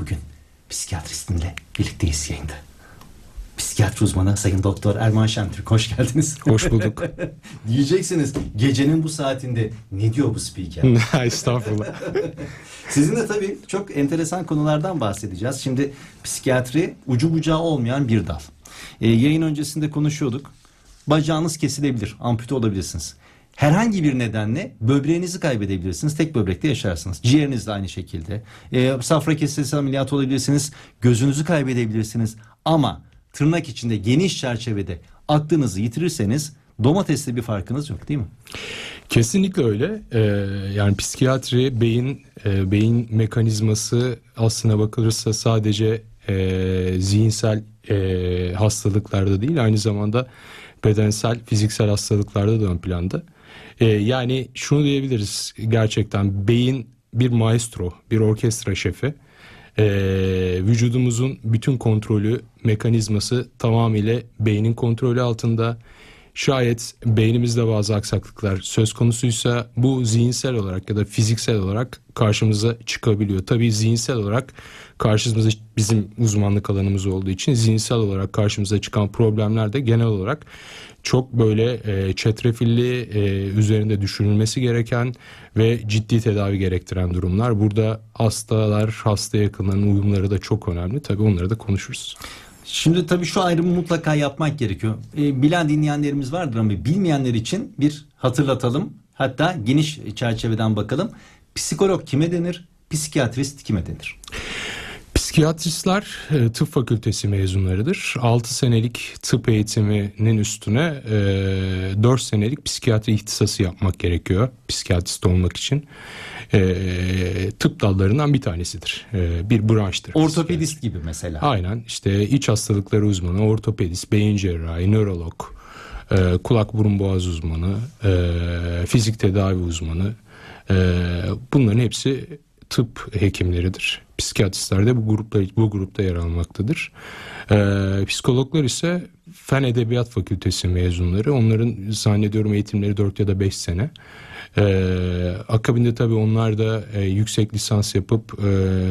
Bugün psikiyatristinle birlikteyiz yayında. Psikiyatri uzmanı Sayın Doktor Erman Şentürk. Hoş geldiniz. Hoş bulduk. Diyeceksiniz gecenin bu saatinde ne diyor bu spiker? Estağfurullah. Sizinle tabii çok enteresan konulardan bahsedeceğiz. Şimdi psikiyatri ucu bucağı olmayan bir dal. Ee, yayın öncesinde konuşuyorduk. Bacağınız kesilebilir, ampute olabilirsiniz. Herhangi bir nedenle böbreğinizi kaybedebilirsiniz. Tek böbrekte yaşarsınız. Ciğeriniz de aynı şekilde. Ee, safra kesesi ameliyatı olabilirsiniz. Gözünüzü kaybedebilirsiniz. Ama tırnak içinde geniş çerçevede aklınızı yitirirseniz domatesle bir farkınız yok değil mi? Kesinlikle öyle. Ee, yani psikiyatri beyin e, beyin mekanizması aslına bakılırsa sadece e, zihinsel e, hastalıklarda değil aynı zamanda bedensel fiziksel hastalıklarda da ön planda. E, yani şunu diyebiliriz gerçekten beyin bir maestro, bir orkestra şefi. E, vücudumuzun bütün kontrolü, mekanizması tamamıyla beynin kontrolü altında. Şayet beynimizde bazı aksaklıklar söz konusuysa bu zihinsel olarak ya da fiziksel olarak karşımıza çıkabiliyor. Tabii zihinsel olarak karşımıza bizim uzmanlık alanımız olduğu için zihinsel olarak karşımıza çıkan problemler de genel olarak çok böyle e, çetrefilli e, üzerinde düşünülmesi gereken ve ciddi tedavi gerektiren durumlar. Burada hastalar, hasta yakınlarının uyumları da çok önemli. Tabii onları da konuşuruz. Şimdi tabii şu ayrımı mutlaka yapmak gerekiyor. E, bilen dinleyenlerimiz vardır ama bilmeyenler için bir hatırlatalım. Hatta geniş çerçeveden bakalım. Psikolog kime denir? Psikiyatrist kime denir? Psikiyatristler e, tıp fakültesi mezunlarıdır. 6 senelik tıp eğitiminin üstüne e, 4 senelik psikiyatri ihtisası yapmak gerekiyor psikiyatrist olmak için. E, tıp dallarından bir tanesidir. E, bir branştır. Ortopedist gibi mesela. Aynen işte iç hastalıkları uzmanı, ortopedist, beyin cerrahi, nörolog, e, kulak burun boğaz uzmanı, e, fizik tedavi uzmanı. E, bunların hepsi tıp hekimleridir. Psikiyatristler de bu grupta bu grupta yer almaktadır. Ee, psikologlar ise Fen Edebiyat Fakültesi mezunları. Onların zannediyorum eğitimleri 4 ya da 5 sene. Ee, akabinde tabii onlar da e, yüksek lisans yapıp e,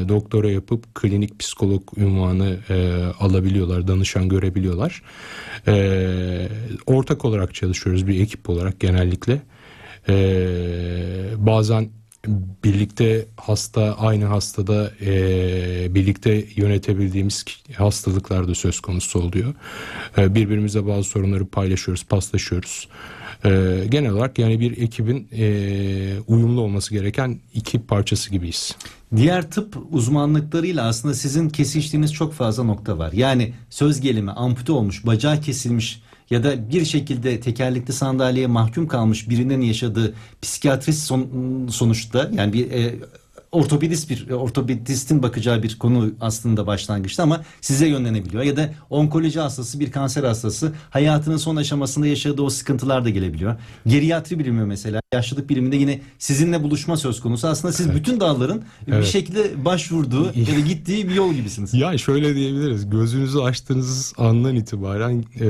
doktora yapıp klinik psikolog ünvanı e, alabiliyorlar, danışan görebiliyorlar. E, ortak olarak çalışıyoruz bir ekip olarak genellikle. E, bazen birlikte hasta aynı hastada e, birlikte yönetebildiğimiz hastalıklar da söz konusu oluyor. E, birbirimizle bazı sorunları paylaşıyoruz, paslaşıyoruz. E, genel olarak yani bir ekibin e, uyumlu olması gereken iki parçası gibiyiz. Diğer tıp uzmanlıklarıyla aslında sizin kesiştiğiniz çok fazla nokta var. Yani söz gelimi ampute olmuş, bacağı kesilmiş ya da bir şekilde tekerlekli sandalyeye mahkum kalmış birinin yaşadığı psikiyatrist son, sonuçta yani bir e, ortopedist bir ortopedistin bakacağı bir konu aslında başlangıçta ama size yönlenebiliyor ya da onkoloji hastası bir kanser hastası hayatının son aşamasında yaşadığı o sıkıntılar da gelebiliyor. Geriatri bilimi mesela yaşlılık biliminde yine sizinle buluşma söz konusu. Aslında siz evet. bütün dalların evet. bir şekilde başvurduğu ya da gittiği bir yol gibisiniz. Ya şöyle diyebiliriz. Gözünüzü açtığınız andan itibaren e,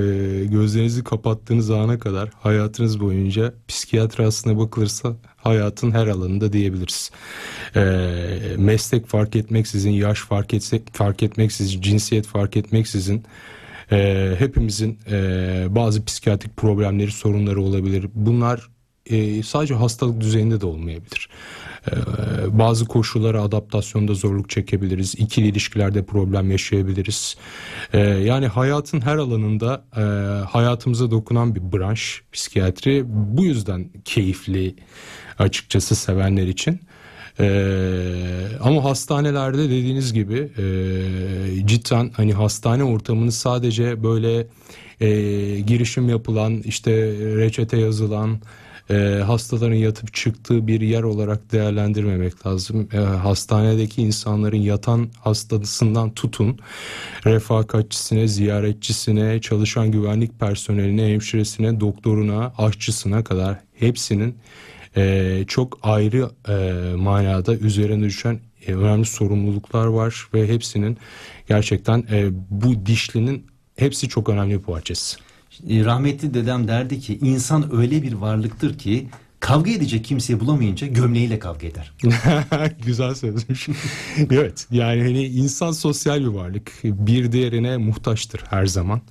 gözlerinizi kapattığınız ana kadar hayatınız boyunca psikiyatri aslına bakılırsa hayatın her alanında diyebiliriz. E, meslek fark etmeksizin, yaş fark, etse, fark etmeksizin, cinsiyet fark etmeksizin e, hepimizin e, bazı psikiyatrik problemleri, sorunları olabilir. Bunlar e, sadece hastalık düzeyinde de olmayabilir. E, bazı koşullara adaptasyonda zorluk çekebiliriz. İkili ilişkilerde problem yaşayabiliriz. E, yani hayatın her alanında e, hayatımıza dokunan bir branş psikiyatri. Bu yüzden keyifli açıkçası sevenler için. Ee, ama hastanelerde dediğiniz gibi e, cidden hani hastane ortamını sadece böyle e, girişim yapılan işte reçete yazılan e, hastaların yatıp çıktığı bir yer olarak değerlendirmemek lazım. E, hastanedeki insanların yatan hastasından tutun refakatçisine, ziyaretçisine, çalışan güvenlik personeline, hemşiresine, doktoruna, aşçısına kadar hepsinin e, çok ayrı e, manada üzerine düşen e, önemli sorumluluklar var ve hepsinin gerçekten e, bu dişlinin hepsi çok önemli bir parçası. Rahmetli dedem derdi ki insan öyle bir varlıktır ki kavga edecek kimseyi bulamayınca gömleğiyle kavga eder. Güzel sözmüş. evet yani hani insan sosyal bir varlık. Bir diğerine muhtaçtır her zaman.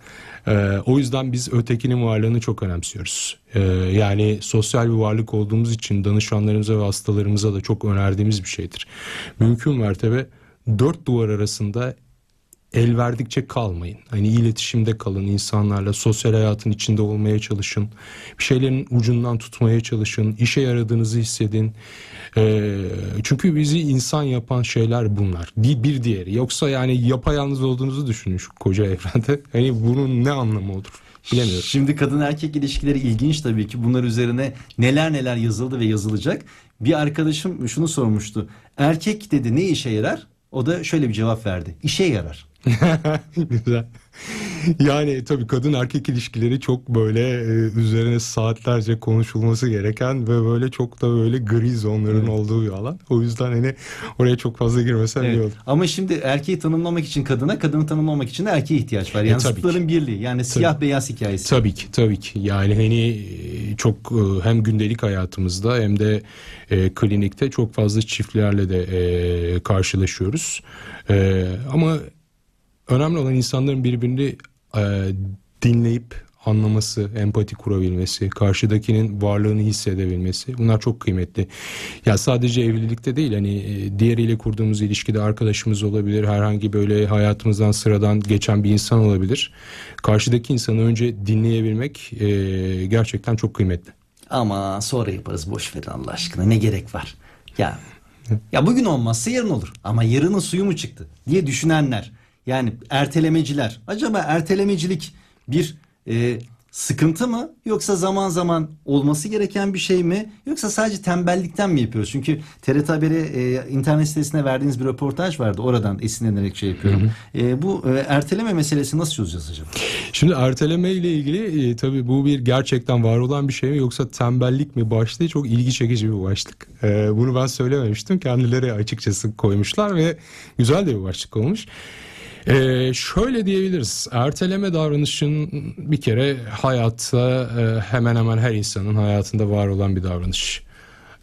Ee, o yüzden biz ötekinin varlığını çok önemsiyoruz. Ee, yani sosyal bir varlık olduğumuz için danışanlarımıza ve hastalarımıza da çok önerdiğimiz bir şeydir. Mümkün mertebe dört duvar arasında el verdikçe kalmayın. Hani iletişimde kalın insanlarla, sosyal hayatın içinde olmaya çalışın. Bir şeylerin ucundan tutmaya çalışın. işe yaradığınızı hissedin. Ee, çünkü bizi insan yapan şeyler bunlar. Bir, bir diğeri. Yoksa yani yapayalnız olduğunuzu düşünün şu koca evrende. Hani bunun ne anlamı olur? Bilemiyorum. Şimdi kadın erkek ilişkileri ilginç tabii ki. Bunlar üzerine neler neler yazıldı ve yazılacak. Bir arkadaşım şunu sormuştu. Erkek dedi ne işe yarar? O da şöyle bir cevap verdi. İşe yarar. Güzel. Yani tabii kadın erkek ilişkileri çok böyle e, üzerine saatlerce konuşulması gereken ve böyle çok da böyle gri zonların Evet. olduğu bir alan. O yüzden hani oraya çok fazla girmesem iyi Evet. olur. Ama şimdi erkeği tanımlamak için kadına, kadını tanımlamak için de erkeğe ihtiyaç var. Yani E, tabii zıtların birliği. Yani siyah beyaz hikayesi. Tabii ki tabii ki yani hani e, çok e, hem gündelik hayatımızda hem de e, klinikte çok fazla çiftlerle de e, karşılaşıyoruz. E, ama önemli olan insanların birbirini e, dinleyip anlaması, empati kurabilmesi, karşıdakinin varlığını hissedebilmesi bunlar çok kıymetli. Ya sadece evlilikte değil hani e, diğeriyle kurduğumuz ilişkide arkadaşımız olabilir, herhangi böyle hayatımızdan sıradan geçen bir insan olabilir. Karşıdaki insanı önce dinleyebilmek e, gerçekten çok kıymetli. Ama sonra yaparız boş verin Allah aşkına. Ne gerek var? Ya ya bugün olmazsa yarın olur. Ama yarının suyu mu çıktı diye düşünenler. Yani ertelemeciler. Acaba ertelemecilik bir e, sıkıntı mı yoksa zaman zaman olması gereken bir şey mi yoksa sadece tembellikten mi yapıyoruz? Çünkü TRT Haber'e e, internet sitesine verdiğiniz bir röportaj vardı. Oradan esinlenerek şey yapıyorum. E, bu e, erteleme meselesi nasıl çözeceğiz acaba? Şimdi erteleme ile ilgili e, tabii bu bir gerçekten var olan bir şey mi yoksa tembellik mi başlığı çok ilgi çekici bir başlık. E, bunu ben söylememiştim. Kendileri açıkçası koymuşlar ve güzel de bir başlık olmuş. E, şöyle diyebiliriz. Erteleme davranışın bir kere hayatta e, hemen hemen her insanın hayatında var olan bir davranış.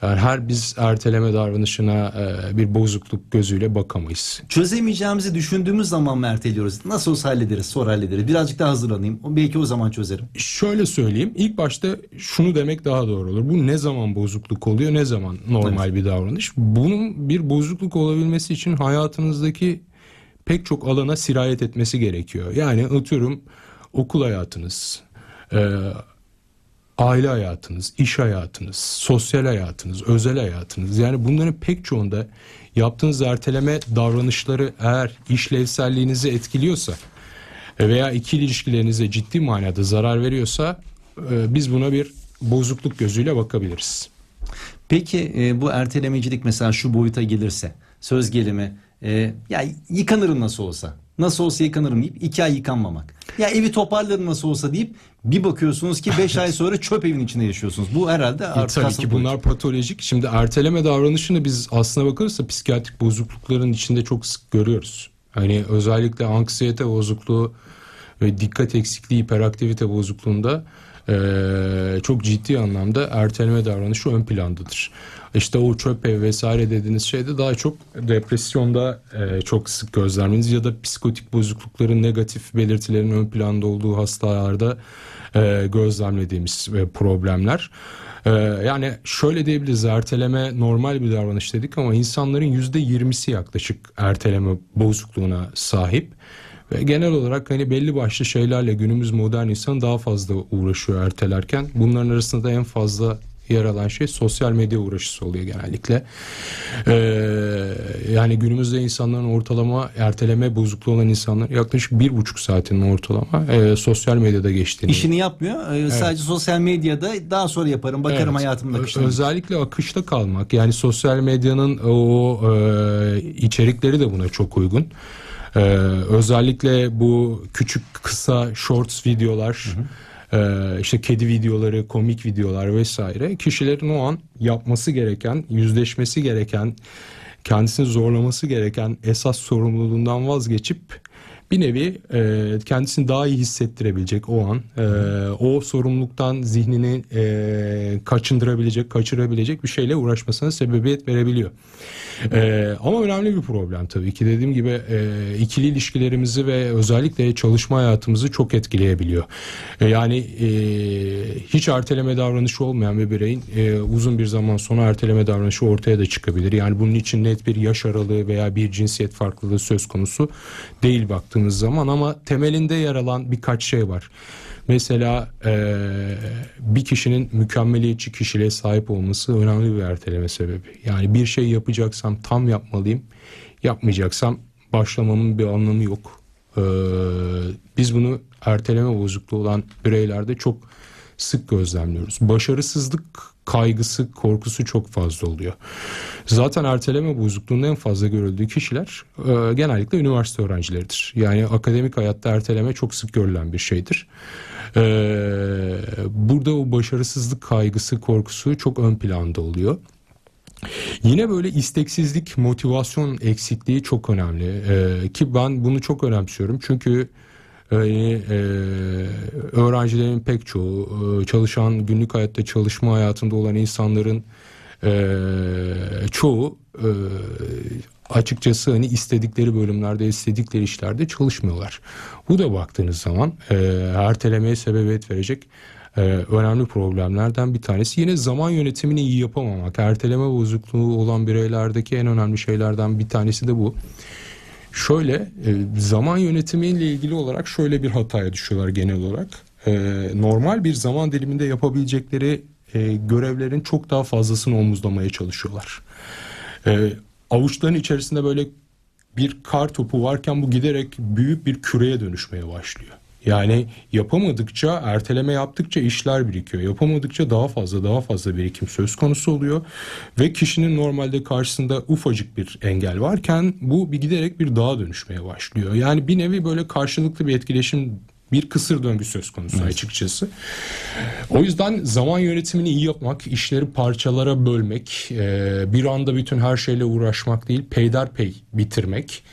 Yani her biz erteleme davranışına e, bir bozukluk gözüyle bakamayız. Çözemeyeceğimizi düşündüğümüz zaman mı erteliyoruz? Nasıl olsa hallederiz, sonra hallederiz. Birazcık daha hazırlanayım. Belki o zaman çözerim. Şöyle söyleyeyim. İlk başta şunu demek daha doğru olur. Bu ne zaman bozukluk oluyor, ne zaman normal bir davranış? Bunun bir bozukluk olabilmesi için hayatınızdaki pek çok alana sirayet etmesi gerekiyor. Yani atıyorum okul hayatınız, e, aile hayatınız, iş hayatınız, sosyal hayatınız, özel hayatınız. Yani bunların pek çoğunda yaptığınız erteleme davranışları eğer işlevselliğinizi etkiliyorsa veya ikili ilişkilerinize ciddi manada zarar veriyorsa e, biz buna bir bozukluk gözüyle bakabiliriz. Peki e, bu ertelemecilik mesela şu boyuta gelirse söz gelimi e, ya yıkanırım nasıl olsa nasıl olsa yıkanırım deyip iki ay yıkanmamak. Ya evi toparlarım nasıl olsa deyip bir bakıyorsunuz ki beş ay sonra çöp evin içinde yaşıyorsunuz. Bu herhalde E, artık tabii hastalık ki bunlar patolojik. Şimdi erteleme davranışını biz aslına bakılırsa psikiyatrik bozuklukların içinde çok sık görüyoruz. Hani özellikle anksiyete bozukluğu ve dikkat eksikliği, hiperaktivite bozukluğunda eee, çok ciddi anlamda erteleme davranışı ön plandadır. İşte o çöp ev vesaire dediğiniz şeyde daha çok depresyonda eee, çok sık gözlemleniz ya da psikotik bozuklukların negatif belirtilerin ön planda olduğu hastalarda eee, gözlemlediğimiz e, problemler. Ee, yani şöyle diyebiliriz erteleme normal bir davranış dedik ama insanların yüzde yirmisi yaklaşık erteleme bozukluğuna sahip. Ve genel olarak hani belli başlı şeylerle günümüz modern insan daha fazla uğraşıyor ertelerken. Bunların arasında da en fazla yer alan şey sosyal medya uğraşısı oluyor genellikle. Ee, yani günümüzde insanların ortalama erteleme bozukluğu olan insanlar yaklaşık bir buçuk saatinin ortalama e, sosyal medyada geçtiğini işini yapmıyor. E, Sadece sosyal medyada daha sonra yaparım bakarım Evet. hayatımın Ö- akışına. Özellikle akışta kalmak. Yani sosyal medyanın o e, içerikleri de buna çok uygun. E, özellikle bu küçük kısa shorts videolar, e, işte kedi videoları, komik videolar vesaire. Kişilerin o an yapması gereken, yüzleşmesi gereken, kendisini zorlaması gereken esas sorumluluğundan vazgeçip bir nevi e, kendisini daha iyi hissettirebilecek o an e, o sorumluluktan zihnini e, kaçındırabilecek, kaçırabilecek bir şeyle uğraşmasına sebebiyet verebiliyor. E, ama önemli bir problem tabii ki dediğim gibi e, ikili ilişkilerimizi ve özellikle çalışma hayatımızı çok etkileyebiliyor. E, yani e, hiç erteleme davranışı olmayan bir bireyin e, uzun bir zaman sonra erteleme davranışı ortaya da çıkabilir. Yani bunun için net bir yaş aralığı veya bir cinsiyet farklılığı söz konusu değil baktığımız zaman ama temelinde yer alan birkaç şey var. Mesela e, bir kişinin mükemmeliyetçi kişiliğe sahip olması önemli bir erteleme sebebi. Yani bir şey yapacaksam tam yapmalıyım. Yapmayacaksam başlamamın bir anlamı yok. E, biz bunu erteleme bozukluğu olan bireylerde çok sık gözlemliyoruz. Başarısızlık kaygısı, korkusu çok fazla oluyor. Zaten erteleme bozukluğunun en fazla görüldüğü kişiler e, genellikle üniversite öğrencileridir. Yani akademik hayatta erteleme çok sık görülen bir şeydir. E, burada o başarısızlık kaygısı, korkusu çok ön planda oluyor. Yine böyle isteksizlik, motivasyon eksikliği çok önemli. Ee, ki ben bunu çok önemsiyorum. Çünkü e, e, öğrencilerin pek çoğu, e, çalışan günlük hayatta çalışma hayatında olan insanların e, çoğu e, açıkçası hani istedikleri bölümlerde, istedikleri işlerde çalışmıyorlar. Bu da baktığınız zaman e, ertelemeye sebebiyet verecek e, önemli problemlerden bir tanesi. Yine zaman yönetimini iyi yapamamak, erteleme bozukluğu olan bireylerdeki en önemli şeylerden bir tanesi de bu. Şöyle e, zaman yönetimiyle ilgili olarak şöyle bir hataya düşüyorlar genel olarak. E, normal bir zaman diliminde yapabilecekleri e, görevlerin çok daha fazlasını omuzlamaya çalışıyorlar. E, avuçların içerisinde böyle bir kar topu varken bu giderek büyük bir küreye dönüşmeye başlıyor. Yani yapamadıkça, erteleme yaptıkça işler birikiyor. Yapamadıkça daha fazla daha fazla birikim söz konusu oluyor. Ve kişinin normalde karşısında ufacık bir engel varken bu bir giderek bir dağa dönüşmeye başlıyor. Yani bir nevi böyle karşılıklı bir etkileşim bir kısır döngü söz konusu evet. açıkçası. O yüzden zaman yönetimini iyi yapmak, işleri parçalara bölmek, bir anda bütün her şeyle uğraşmak değil, peyderpey bitirmek,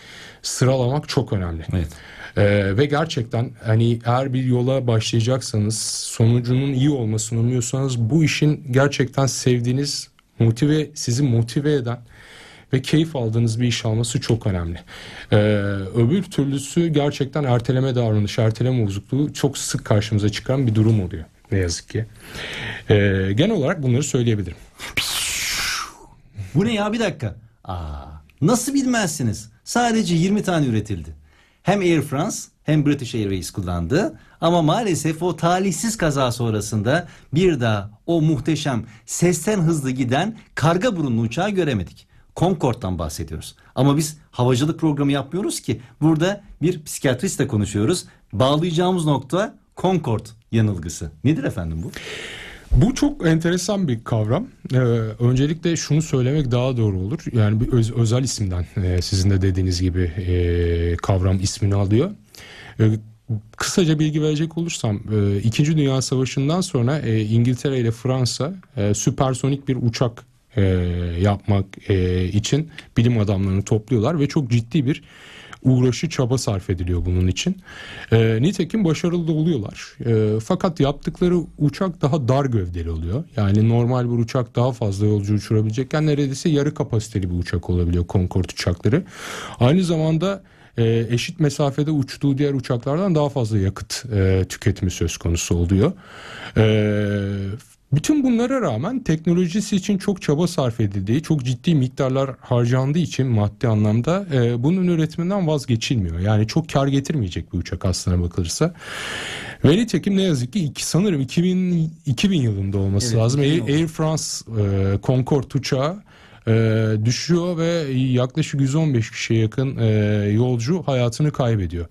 sıralamak çok önemli. Evet. Ee, ve gerçekten hani eğer bir yola başlayacaksanız sonucunun iyi olmasını umuyorsanız bu işin gerçekten sevdiğiniz motive sizi motive eden ve keyif aldığınız bir iş alması çok önemli. Ee, öbür türlüsü gerçekten erteleme davranışı, erteleme bozukluğu çok sık karşımıza çıkan bir durum oluyor ne yazık ki. Ee, genel olarak bunları söyleyebilirim. Bu ne ya bir dakika. Aa, nasıl bilmezsiniz? Sadece 20 tane üretildi. Hem Air France hem British Airways kullandı. Ama maalesef o talihsiz kaza sonrasında bir daha o muhteşem sesten hızlı giden karga burunlu uçağı göremedik. Concorde'dan bahsediyoruz. Ama biz havacılık programı yapmıyoruz ki. Burada bir psikiyatristle konuşuyoruz. Bağlayacağımız nokta Concorde yanılgısı. Nedir efendim bu? Bu çok enteresan bir kavram. Ee, öncelikle şunu söylemek daha doğru olur. Yani bir öz, özel isimden e, sizin de dediğiniz gibi e, kavram ismini alıyor. E, kısaca bilgi verecek olursam e, İkinci Dünya Savaşı'ndan sonra e, İngiltere ile Fransa e, süpersonik bir uçak e, yapmak e, için bilim adamlarını topluyorlar ve çok ciddi bir uğraşı çaba sarf ediliyor bunun için. E, nitekim başarılı da oluyorlar. E, fakat yaptıkları uçak daha dar gövdeli oluyor. Yani normal bir uçak daha fazla yolcu uçurabilecekken neredeyse yarı kapasiteli bir uçak olabiliyor Concorde uçakları. Aynı zamanda e, eşit mesafede uçtuğu diğer uçaklardan daha fazla yakıt e, tüketimi söz konusu oluyor. E, bütün bunlara rağmen teknolojisi için çok çaba sarf edildiği, çok ciddi miktarlar harcandığı için maddi anlamda e, bunun üretiminden vazgeçilmiyor. Yani çok kar getirmeyecek bir uçak aslına bakılırsa. Ve nitekim ne yazık ki iki, sanırım 2000, 2000 yılında olması evet, lazım. Air, Air France e, Concorde uçağı e, düşüyor ve yaklaşık 115 kişiye yakın e, yolcu hayatını kaybediyor.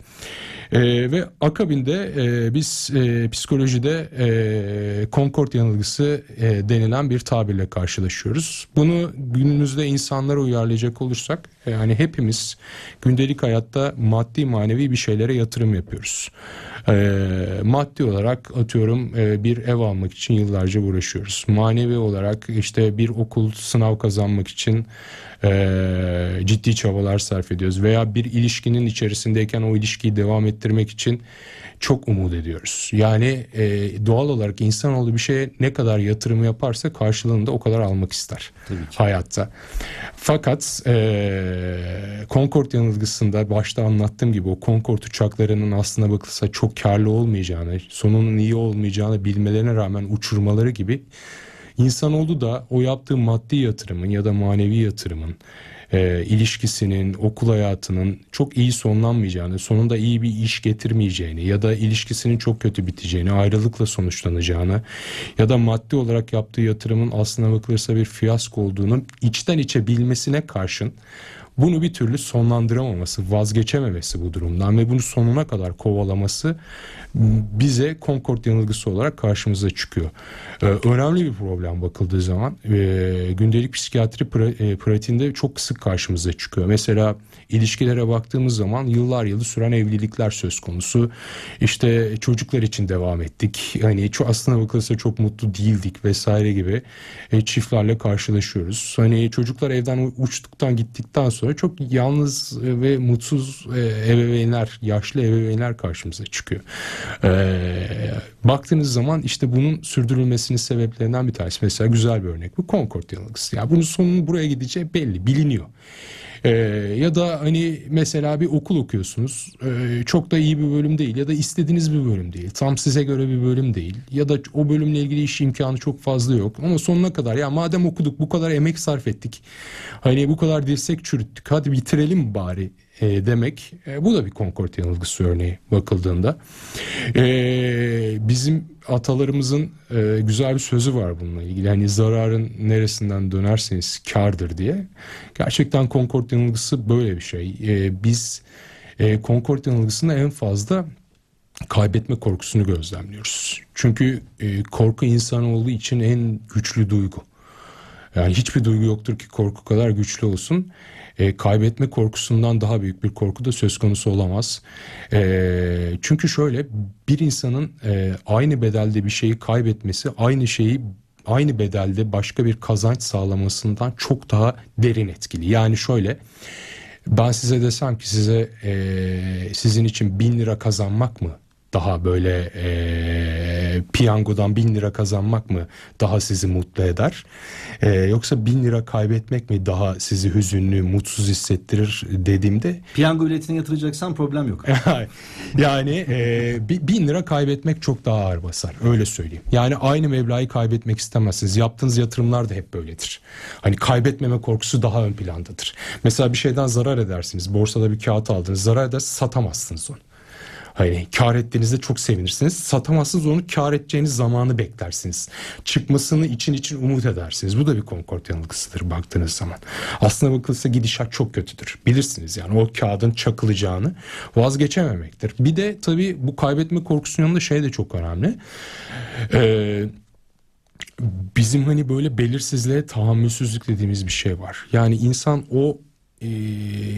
E, ve akabinde e, biz e, psikolojide e, Concord yanılgısı e, denilen bir tabirle karşılaşıyoruz. Bunu günümüzde insanlara uyarlayacak olursak yani hepimiz gündelik hayatta maddi manevi bir şeylere yatırım yapıyoruz. Ee, maddi olarak atıyorum e, bir ev almak için yıllarca uğraşıyoruz. Manevi olarak işte bir okul sınav kazanmak için e, ciddi çabalar sarf ediyoruz. Veya bir ilişkinin içerisindeyken o ilişkiyi devam ettirmek için çok umut ediyoruz. Yani e, doğal olarak insanoğlu bir şeye ne kadar yatırım yaparsa karşılığında o kadar almak ister hayatta. Fakat e, Concorde yanılgısında başta anlattığım gibi o Concorde uçaklarının aslına bakılsa çok karlı olmayacağını, sonunun iyi olmayacağını bilmelerine rağmen uçurmaları gibi insanoğlu da o yaptığı maddi yatırımın ya da manevi yatırımın e, ilişkisinin, okul hayatının çok iyi sonlanmayacağını, sonunda iyi bir iş getirmeyeceğini ya da ilişkisinin çok kötü biteceğini, ayrılıkla sonuçlanacağını ya da maddi olarak yaptığı yatırımın aslına bakılırsa bir fiyasko olduğunu içten içe bilmesine karşın bunu bir türlü sonlandıramaması, vazgeçememesi bu durumdan ve bunu sonuna kadar kovalaması bize Concord yanılgısı olarak karşımıza çıkıyor. Ee, önemli bir problem bakıldığı zaman e, gündelik psikiyatri pra, e, pratiğinde çok sık karşımıza çıkıyor. Mesela ilişkilere baktığımız zaman yıllar yılı süren evlilikler söz konusu. İşte çocuklar için devam ettik. Hani aslına bakılırsa çok mutlu değildik vesaire gibi e, çiftlerle karşılaşıyoruz. Hani çocuklar evden uçtuktan gittikten sonra çok yalnız ve mutsuz e, ebeveynler, yaşlı ebeveynler karşımıza çıkıyor. Ee, baktığınız zaman işte bunun sürdürülmesinin sebeplerinden bir tanesi mesela güzel bir örnek bu Concord yanılgısı. Yani bunun sonunun buraya gideceği belli, biliniyor. Ee, ya da hani mesela bir okul okuyorsunuz ee, çok da iyi bir bölüm değil ya da istediğiniz bir bölüm değil tam size göre bir bölüm değil ya da o bölümle ilgili iş imkanı çok fazla yok ama sonuna kadar ya madem okuduk bu kadar emek sarf ettik hani bu kadar dirsek çürüttük hadi bitirelim bari e, demek e, bu da bir Concord yanılgısı örneği bakıldığında. E, bizim atalarımızın e, güzel bir sözü var bununla ilgili. Hani zararın neresinden dönerseniz kardır diye. Gerçekten Concord yanılgısı böyle bir şey. E, biz e, Concord yanılgısında en fazla kaybetme korkusunu gözlemliyoruz. Çünkü e, korku insanoğlu için en güçlü duygu. Yani hiçbir duygu yoktur ki korku kadar güçlü olsun e, kaybetme korkusundan daha büyük bir korku da söz konusu olamaz. E, çünkü şöyle bir insanın e, aynı bedelde bir şeyi kaybetmesi aynı şeyi aynı bedelde başka bir kazanç sağlamasından çok daha derin etkili. Yani şöyle ben size desem ki size e, sizin için bin lira kazanmak mı daha böyle e, piyangodan bin lira kazanmak mı daha sizi mutlu eder? E, yoksa bin lira kaybetmek mi daha sizi hüzünlü, mutsuz hissettirir dediğimde? Piyango biletine yatıracaksan problem yok. yani e, bin lira kaybetmek çok daha ağır basar öyle söyleyeyim. Yani aynı meblağı kaybetmek istemezsiniz. Yaptığınız yatırımlar da hep böyledir. Hani kaybetmeme korkusu daha ön plandadır. Mesela bir şeyden zarar edersiniz. Borsada bir kağıt aldınız. Zarar eder satamazsınız onu. Hani kar ettiğinizde çok sevinirsiniz. Satamazsınız onu kar edeceğiniz zamanı beklersiniz. Çıkmasını için için umut edersiniz. Bu da bir Concord yanılgısıdır baktığınız zaman. Aslına bakılırsa gidişat çok kötüdür. Bilirsiniz yani o kağıdın çakılacağını vazgeçememektir. Bir de tabii bu kaybetme korkusunun yanında şey de çok önemli. Ee, bizim hani böyle belirsizliğe tahammülsüzlük dediğimiz bir şey var. Yani insan o e,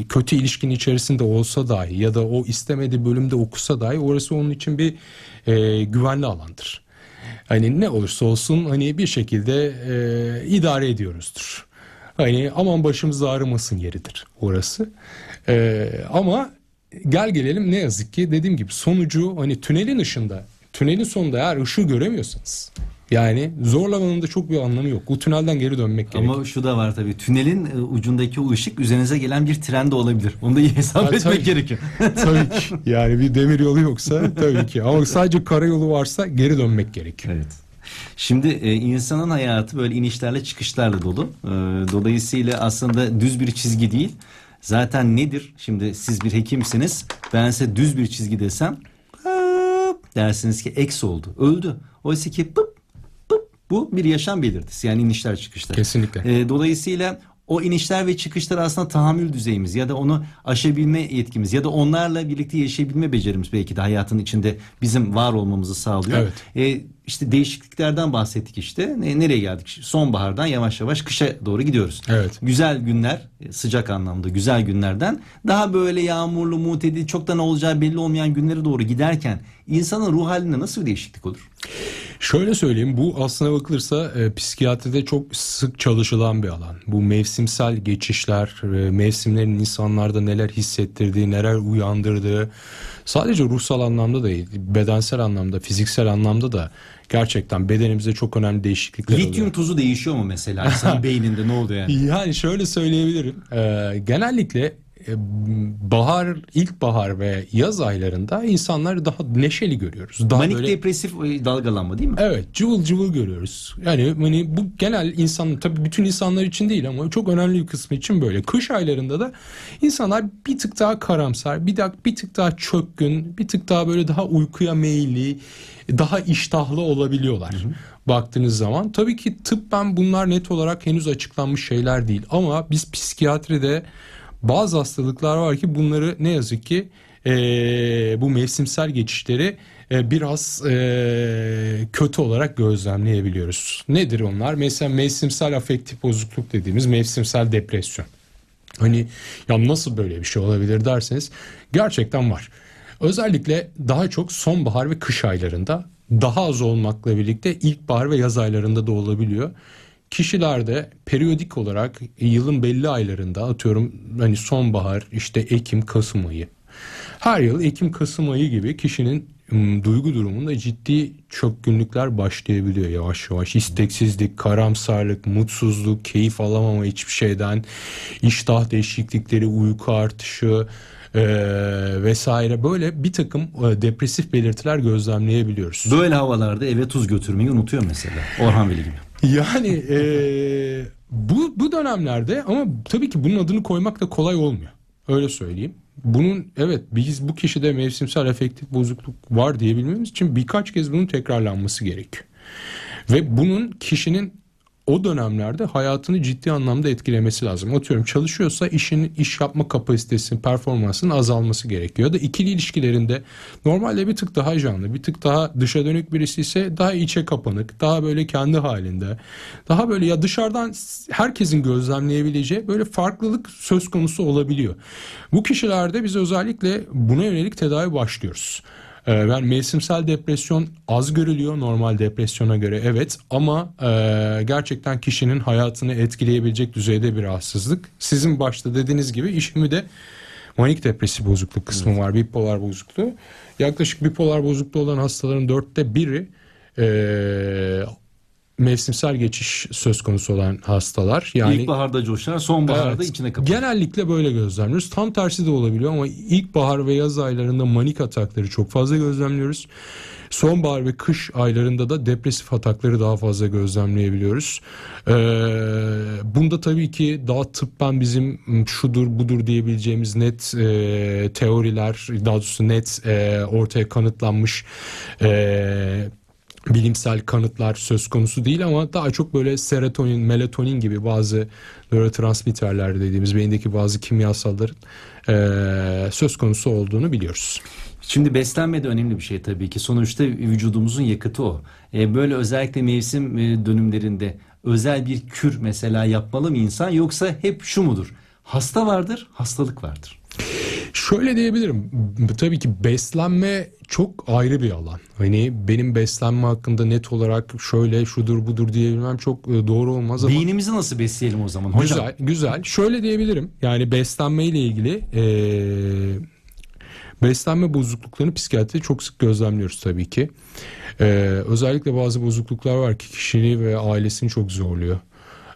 kötü ilişkinin içerisinde olsa dahi ya da o istemediği bölümde okusa dahi orası onun için bir e, güvenli alandır. Hani ne olursa olsun hani bir şekilde e, idare ediyoruzdur. Hani aman başımız ağrımasın yeridir orası. E, ama gel gelelim ne yazık ki dediğim gibi sonucu hani tünelin ışığında tünelin sonunda eğer ışığı göremiyorsanız yani zorlamanın da çok bir anlamı yok. Bu tünelden geri dönmek gerekiyor. Ama şu da var tabii. Tünelin e, ucundaki o ışık üzerinize gelen bir tren de olabilir. Onu da iyi hesap Ha, etmek tabii. gerekiyor. tabii ki. Yani bir demir yolu yoksa tabii ki. Ama sadece karayolu varsa geri dönmek gerekiyor. Evet. Şimdi e, insanın hayatı böyle inişlerle çıkışlarla dolu. E, dolayısıyla aslında düz bir çizgi değil. Zaten nedir? Şimdi siz bir hekimsiniz. Ben size düz bir çizgi desem dersiniz ki eks oldu. Öldü. Oysa ki pıp bu bir yaşam belirtisi. Yani inişler çıkışlar. Kesinlikle. E, dolayısıyla o inişler ve çıkışlar aslında tahammül düzeyimiz ya da onu aşabilme yetkimiz ya da onlarla birlikte yaşayabilme becerimiz belki de hayatın içinde bizim var olmamızı sağlıyor. Evet. E, işte değişikliklerden bahsettik işte. Ne- Nereye geldik? Sonbahardan yavaş yavaş kışa doğru gidiyoruz. Evet. Güzel günler, sıcak anlamda güzel günlerden daha böyle yağmurlu, mutedil, çok da ne olacağı belli olmayan günlere doğru giderken insanın ruh halinde nasıl bir değişiklik olur? Şöyle söyleyeyim bu aslına bakılırsa e, psikiyatride çok sık çalışılan bir alan. Bu mevsimsel geçişler, e, mevsimlerin insanlarda neler hissettirdiği, neler uyandırdığı sadece ruhsal anlamda değil, bedensel anlamda, fiziksel anlamda da gerçekten bedenimize çok önemli değişiklikler oluyor. Lityum tuzu değişiyor mu mesela insanın beyninde ne oluyor yani? Yani şöyle söyleyebilirim. Ee, genellikle e, bahar, ilkbahar ve yaz aylarında insanları daha neşeli görüyoruz. Daha Manik böyle depresif e, dalgalanma değil mi? Evet cıvıl cıvıl görüyoruz. Yani hani bu genel insan tabii bütün insanlar için değil ama çok önemli bir kısmı için böyle. Kış aylarında da insanlar bir tık daha karamsar, bir, dak, bir tık daha çökkün, bir tık daha böyle daha uykuya meyilli, daha iştahlı olabiliyorlar. Baktığınız zaman tabii ki tıbben bunlar net olarak henüz açıklanmış şeyler değil ama biz psikiyatride bazı hastalıklar var ki bunları ne yazık ki eee, bu mevsimsel geçişleri e, biraz e, kötü olarak gözlemleyebiliyoruz. Nedir onlar? Mesela mevsimsel afektif bozukluk dediğimiz mevsimsel depresyon. Hani ya nasıl böyle bir şey olabilir derseniz gerçekten var. Özellikle daha çok sonbahar ve kış aylarında daha az olmakla birlikte ilkbahar ve yaz aylarında da olabiliyor. Kişilerde periyodik olarak yılın belli aylarında atıyorum hani sonbahar işte Ekim Kasım ayı her yıl Ekim Kasım ayı gibi kişinin duygu durumunda ciddi çökkünlükler başlayabiliyor yavaş yavaş. İsteksizlik, karamsarlık, mutsuzluk, keyif alamama hiçbir şeyden, iştah değişiklikleri, uyku artışı eee, vesaire böyle bir takım e, depresif belirtiler gözlemleyebiliyoruz. Böyle havalarda eve tuz götürmeyi unutuyor mesela. Orhan Veli gibi. Yani eee, bu bu dönemlerde ama tabii ki bunun adını koymak da kolay olmuyor. Öyle söyleyeyim. Bunun evet biz bu kişide mevsimsel afektif bozukluk var diyebilmemiz için birkaç kez bunun tekrarlanması gerekiyor. Ve bunun kişinin o dönemlerde hayatını ciddi anlamda etkilemesi lazım. Atıyorum çalışıyorsa işin iş yapma kapasitesinin, performansının azalması gerekiyor. Ya da ikili ilişkilerinde normalde bir tık daha canlı, bir tık daha dışa dönük birisi ise daha içe kapanık, daha böyle kendi halinde. Daha böyle ya dışarıdan herkesin gözlemleyebileceği böyle farklılık söz konusu olabiliyor. Bu kişilerde biz özellikle buna yönelik tedavi başlıyoruz. Ee, Yani mevsimsel depresyon az görülüyor normal depresyona göre evet ama e, gerçekten kişinin hayatını etkileyebilecek düzeyde bir rahatsızlık. Sizin başta dediğiniz gibi işimi de manik depresif bozukluk kısmı var bipolar bozukluğu. Yaklaşık bipolar bozukluğu olan hastaların dörtte biri e, mevsimsel geçiş söz konusu olan hastalar. Yani İlkbaharda coşar, sonbaharda Evet. içine kapanır. Genellikle böyle gözlemliyoruz. Tam tersi de olabiliyor ama ilkbahar ve yaz aylarında manik atakları çok fazla gözlemliyoruz. Sonbahar ve kış aylarında da depresif atakları daha fazla gözlemleyebiliyoruz. Ee, bunda tabii ki daha tıbben bizim şudur budur diyebileceğimiz net e, teoriler, daha doğrusu net e, ortaya kanıtlanmış e, bilimsel kanıtlar söz konusu değil ama daha çok böyle serotonin, melatonin gibi bazı nörotransmitterler dediğimiz beyindeki bazı kimyasalların eee, söz konusu olduğunu biliyoruz. Şimdi beslenme de önemli bir şey tabii ki. Sonuçta vücudumuzun yakıtı o. E, böyle özellikle mevsim e, dönümlerinde özel bir kür mesela yapmalı mı insan yoksa hep şu mudur? Hasta vardır, hastalık vardır. Şöyle diyebilirim. Tabii ki beslenme çok ayrı bir alan. Hani benim beslenme hakkında net olarak şöyle şudur budur diyebilmem çok e, doğru olmaz ama Beynimizi nasıl besleyelim o zaman hocam? Güzel, güzel. Şöyle diyebilirim. Yani beslenme ile ilgili eee, beslenme bozukluklarını psikiyatride çok sık gözlemliyoruz tabii ki. Eee, özellikle bazı bozukluklar var ki kişini ve ailesini çok zorluyor.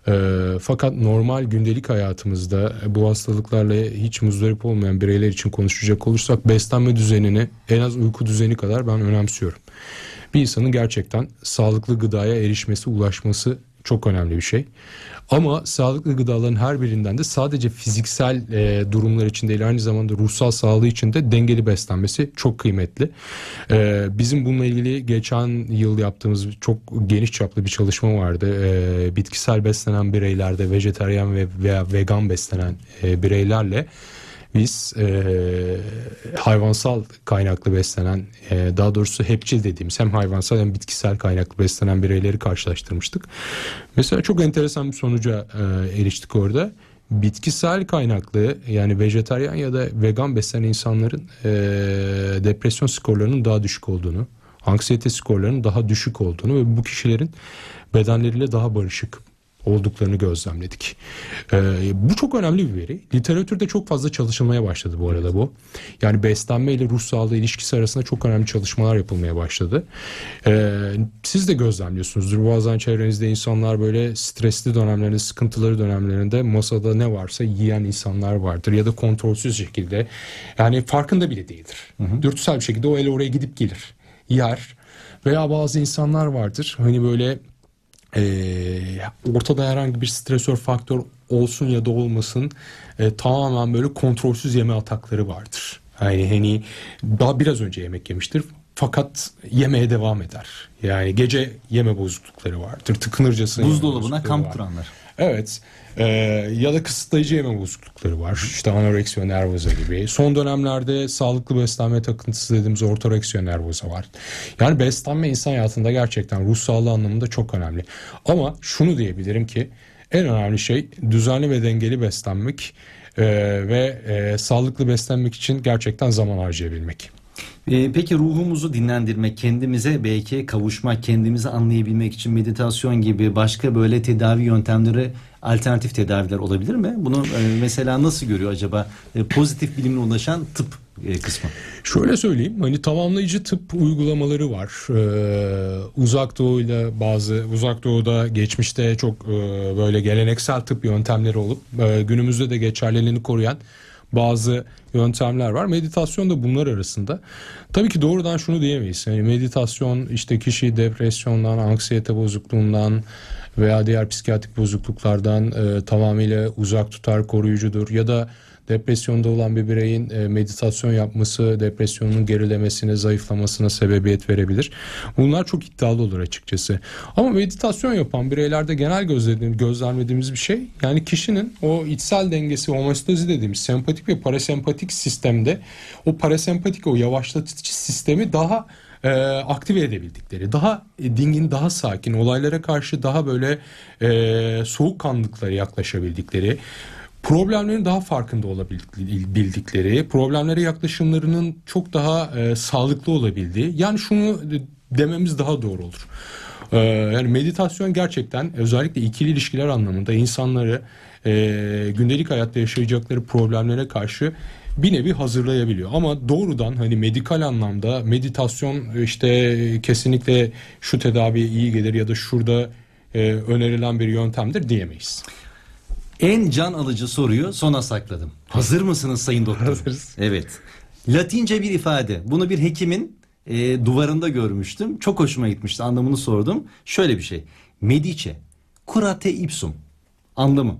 Eee, fakat normal gündelik hayatımızda bu hastalıklarla hiç muzdarip olmayan bireyler için konuşacak olursak beslenme düzenini en az uyku düzeni kadar ben önemsiyorum. Bir insanın gerçekten sağlıklı gıdaya erişmesi, ulaşması çok önemli bir şey. Ama sağlıklı gıdaların her birinden de sadece fiziksel e, durumlar için değil aynı zamanda ruhsal sağlığı için de dengeli beslenmesi çok kıymetli. E, bizim bununla ilgili geçen yıl yaptığımız çok geniş çaplı bir çalışma vardı. E, bitkisel beslenen bireylerde vejetaryen ve veya vegan beslenen e, bireylerle biz e, hayvansal kaynaklı beslenen e, daha doğrusu hepçil dediğimiz hem hayvansal hem bitkisel kaynaklı beslenen bireyleri karşılaştırmıştık. Mesela çok enteresan bir sonuca e, eriştik orada. Bitkisel kaynaklı yani vejetaryen ya da vegan beslenen insanların e, depresyon skorlarının daha düşük olduğunu, anksiyete skorlarının daha düşük olduğunu ve bu kişilerin bedenleriyle daha barışık olduklarını gözlemledik. Ee, bu çok önemli bir veri. Literatürde çok fazla çalışılmaya başladı bu arada bu. Yani beslenme ile ruh sağlığı ilişkisi arasında çok önemli çalışmalar yapılmaya başladı. Ee, siz de gözlemliyorsunuzdur. Bazen çevrenizde insanlar böyle stresli dönemlerinde, sıkıntıları dönemlerinde masada ne varsa yiyen insanlar vardır. Ya da kontrolsüz şekilde yani farkında bile değildir. Dürtüsel bir şekilde o el oraya gidip gelir. Yer. Veya bazı insanlar vardır. Hani böyle e, ortada herhangi bir stresör faktör olsun ya da olmasın e, tamamen böyle kontrolsüz yeme atakları vardır. Yani hani daha biraz önce yemek yemiştir fakat yemeye devam eder. Yani gece yeme bozuklukları vardır. Tıkınırcasına Buzdolabına kamp var. kuranlar. Evet. Ee, ya da kısıtlayıcı yeme bozuklukları var. İşte anoreksiya nervoza gibi. Son dönemlerde sağlıklı beslenme takıntısı dediğimiz ortoreksiya nervoza var. Yani beslenme insan hayatında gerçekten ruh sağlığı anlamında çok önemli. Ama şunu diyebilirim ki en önemli şey düzenli ve dengeli beslenmek ee, ve e, sağlıklı beslenmek için gerçekten zaman harcayabilmek. Ee, peki ruhumuzu dinlendirmek, kendimize belki kavuşmak, kendimizi anlayabilmek için meditasyon gibi başka böyle tedavi yöntemleri, alternatif tedaviler olabilir mi? Bunu e, mesela nasıl görüyor acaba e, pozitif bilimle ulaşan tıp e, kısmı? Şöyle söyleyeyim hani tamamlayıcı tıp uygulamaları var. Ee, uzak doğuyla bazı uzak doğuda geçmişte çok böyle geleneksel tıp yöntemleri olup günümüzde de geçerliliğini koruyan bazı yöntemler var. Meditasyon da bunlar arasında. Tabii ki doğrudan şunu diyemeyiz. Yani meditasyon işte kişiyi depresyondan, anksiyete bozukluğundan veya diğer psikiyatrik bozukluklardan e, tamamıyla uzak tutar, koruyucudur ya da depresyonda olan bir bireyin e, meditasyon yapması depresyonun gerilemesine, zayıflamasına sebebiyet verebilir. Bunlar çok iddialı olur açıkçası. Ama meditasyon yapan bireylerde genel gözlediğim, gözlemlediğimiz bir şey yani kişinin o içsel dengesi, homeostazi dediğimiz sempatik ve parasempatik sistemde o parasempatik o yavaşlatıcı sistemi daha e, aktive edebildikleri, daha dingin, daha sakin, olaylara karşı daha böyle e, soğukkanlıkları yaklaşabildikleri, problemlerin daha farkında olabildikleri, problemlere yaklaşımlarının çok daha e, sağlıklı olabildiği. Yani şunu dememiz daha doğru olur. E, yani meditasyon gerçekten özellikle ikili ilişkiler anlamında insanları e, gündelik hayatta yaşayacakları problemlere karşı bir nevi hazırlayabiliyor. Ama doğrudan hani medikal anlamda meditasyon işte kesinlikle şu tedaviye iyi gelir ya da şurada e, önerilen bir yöntemdir diyemeyiz. En can alıcı soruyu sona sakladım. Hazır mısınız sayın doktor? Hazırız. Evet. Latince bir ifade. Bunu bir hekimin e, duvarında görmüştüm. Çok hoşuma gitmişti. Anlamını sordum. Şöyle bir şey. Medice, curate ipsum. Anlamı.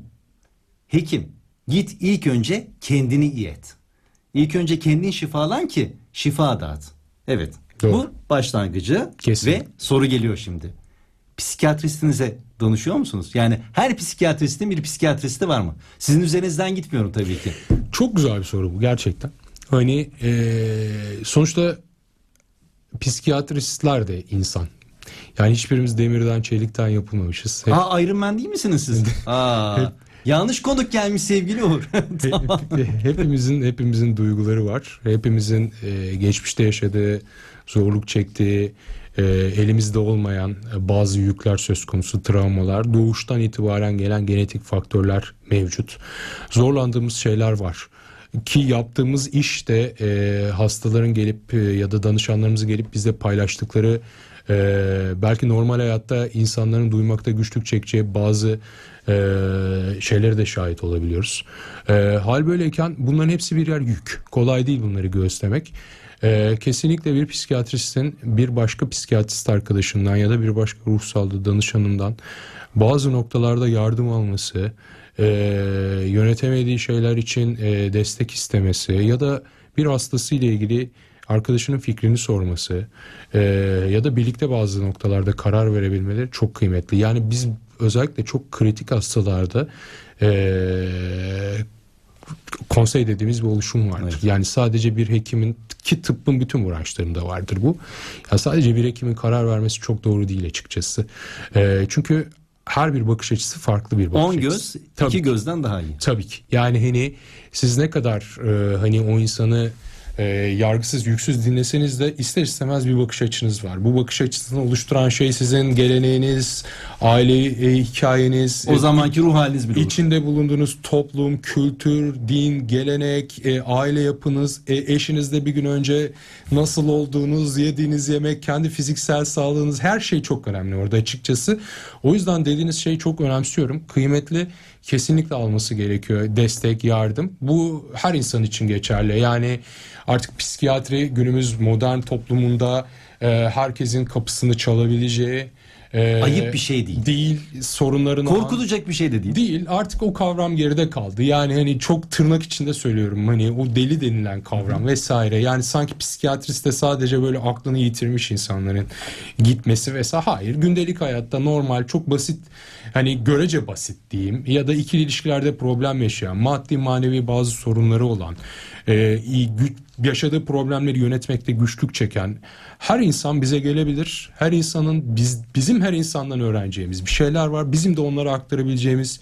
Hekim, git ilk önce kendini iyi et. İlk önce kendin şifalan ki şifa dağıt. Evet. Doğru. Bu başlangıcı Kesinlikle. ve soru geliyor şimdi. Psikiyatristinize danışıyor musunuz? Yani her psikiyatristin bir psikiyatristi var mı? Sizin üzerinizden gitmiyorum tabii ki. Çok güzel bir soru bu gerçekten. Hani eee, sonuçta psikiyatristler de insan. Yani hiçbirimiz demirden çelikten yapılmamışız. Hep, Aa Iron Man değil misiniz siz? Aa, yanlış konuk gelmiş sevgili Uğur. tamam. hepimizin hepimizin duyguları var. Hepimizin eee, geçmişte yaşadığı, zorluk çektiği, eee, elimizde olmayan e, bazı yükler söz konusu, travmalar, doğuştan itibaren gelen genetik faktörler mevcut. Zorlandığımız şeyler var. Ki yaptığımız iş de e, hastaların gelip e, ya da danışanlarımızın gelip bizle paylaştıkları e, belki normal hayatta insanların duymakta güçlük çekeceği bazı e, şeylere de şahit olabiliyoruz. E, hal böyleyken bunların hepsi birer yük. Kolay değil bunları göğüslemek. E, kesinlikle bir psikiyatristin bir başka psikiyatrist arkadaşından ya da bir başka ruh danışanından bazı noktalarda yardım alması, e, yönetemediği şeyler için e, destek istemesi ya da bir hastası ile ilgili arkadaşının fikrini sorması e, ya da birlikte bazı noktalarda karar verebilmeleri çok kıymetli. Yani biz özellikle çok kritik hastalarda e, konsey dediğimiz bir oluşum vardır. Evet. Yani sadece bir hekimin ki tıbbın bütün branşlarında vardır bu. Ya sadece bir hekimin karar vermesi çok doğru değil açıkçası. Ee, çünkü her bir bakış açısı farklı bir bakış 10 açısı. göz Tabii 2 ki. gözden daha iyi. Tabii ki. Yani hani siz ne kadar e, hani o insanı e, yargısız yüksüz dinleseniz de ister istemez bir bakış açınız var. Bu bakış açısını oluşturan şey sizin geleneğiniz, aile e, hikayeniz, O zamanki ruh haliniz bile olur. içinde bulunduğunuz toplum, kültür, din, gelenek, e, aile yapınız, e, eşinizle bir gün önce nasıl olduğunuz, yediğiniz yemek, kendi fiziksel sağlığınız her şey çok önemli orada açıkçası. O yüzden dediğiniz şeyi çok önemsiyorum. Kıymetli kesinlikle alması gerekiyor destek, yardım. Bu her insan için geçerli. Yani artık psikiyatri günümüz modern toplumunda e, herkesin kapısını çalabileceği e, Ayıp bir şey değil. Değil sorunlarını Korkulacak bir şey de değil. Değil artık o kavram geride kaldı. Yani hani çok tırnak içinde söylüyorum hani o deli denilen kavram vesaire. Yani sanki psikiyatriste sadece böyle aklını yitirmiş insanların gitmesi vesaire. Hayır gündelik hayatta normal çok basit hani görece basit diyeyim ya da ikili ilişkilerde problem yaşayan maddi manevi bazı sorunları olan e, iyi gü- yaşadığı problemleri yönetmekte güçlük çeken her insan bize gelebilir. Her insanın biz bizim her insandan öğreneceğimiz bir şeyler var. Bizim de onlara aktarabileceğimiz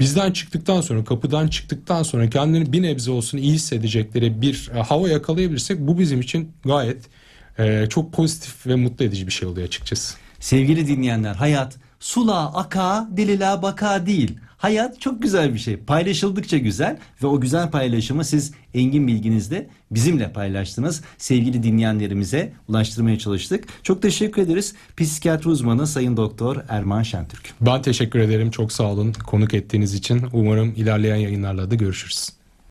bizden çıktıktan sonra kapıdan çıktıktan sonra kendini bir nebze olsun iyi hissedecekleri bir e, hava yakalayabilirsek bu bizim için gayet e, çok pozitif ve mutlu edici bir şey oluyor açıkçası. Sevgili dinleyenler hayat sula aka dilila baka değil. Hayat çok güzel bir şey. Paylaşıldıkça güzel ve o güzel paylaşımı siz engin bilginizle bizimle paylaştınız. Sevgili dinleyenlerimize ulaştırmaya çalıştık. Çok teşekkür ederiz. Psikiyatri uzmanı Sayın Doktor Erman Şentürk. Ben teşekkür ederim. Çok sağ olun konuk ettiğiniz için. Umarım ilerleyen yayınlarla da görüşürüz.